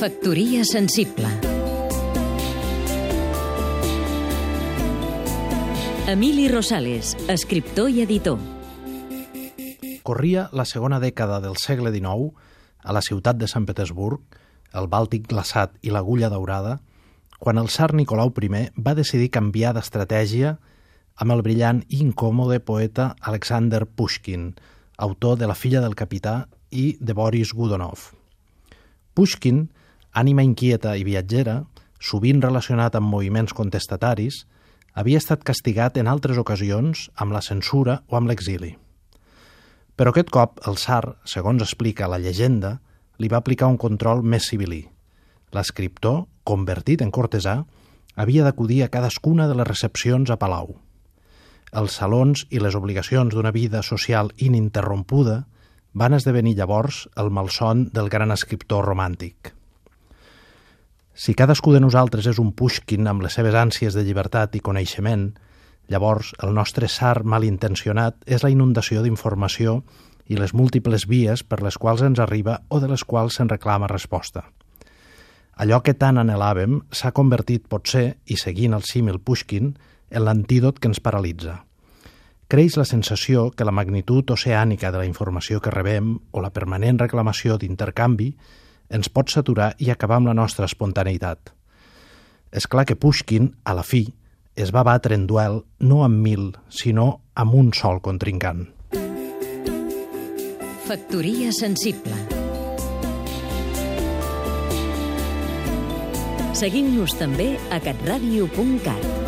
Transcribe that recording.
Factoria sensible Emili Rosales, escriptor i editor Corria la segona dècada del segle XIX a la ciutat de Sant Petersburg, el Bàltic glaçat i l'agulla daurada, quan el tsar Nicolau I va decidir canviar d'estratègia amb el brillant i incòmode poeta Alexander Pushkin, autor de La filla del capità i de Boris Godunov. Pushkin, ànima inquieta i viatgera, sovint relacionat amb moviments contestataris, havia estat castigat en altres ocasions amb la censura o amb l'exili. Però aquest cop el tsar, segons explica la llegenda, li va aplicar un control més civilí. L'escriptor, convertit en cortesà, havia d'acudir a cadascuna de les recepcions a Palau. Els salons i les obligacions d'una vida social ininterrompuda van esdevenir llavors el malson del gran escriptor romàntic. Si cadascú de nosaltres és un Pushkin amb les seves ànsies de llibertat i coneixement, llavors el nostre sar malintencionat és la inundació d'informació i les múltiples vies per les quals ens arriba o de les quals se'n reclama resposta. Allò que tant anhelàvem s'ha convertit, potser, i seguint el símil Pushkin, en l'antídot que ens paralitza – creix la sensació que la magnitud oceànica de la informació que rebem o la permanent reclamació d'intercanvi ens pot saturar i acabar amb la nostra espontaneïtat. És clar que Pushkin, a la fi, es va batre en duel no amb mil, sinó amb un sol contrincant. Factoria sensible Seguim-nos també a catradio.cat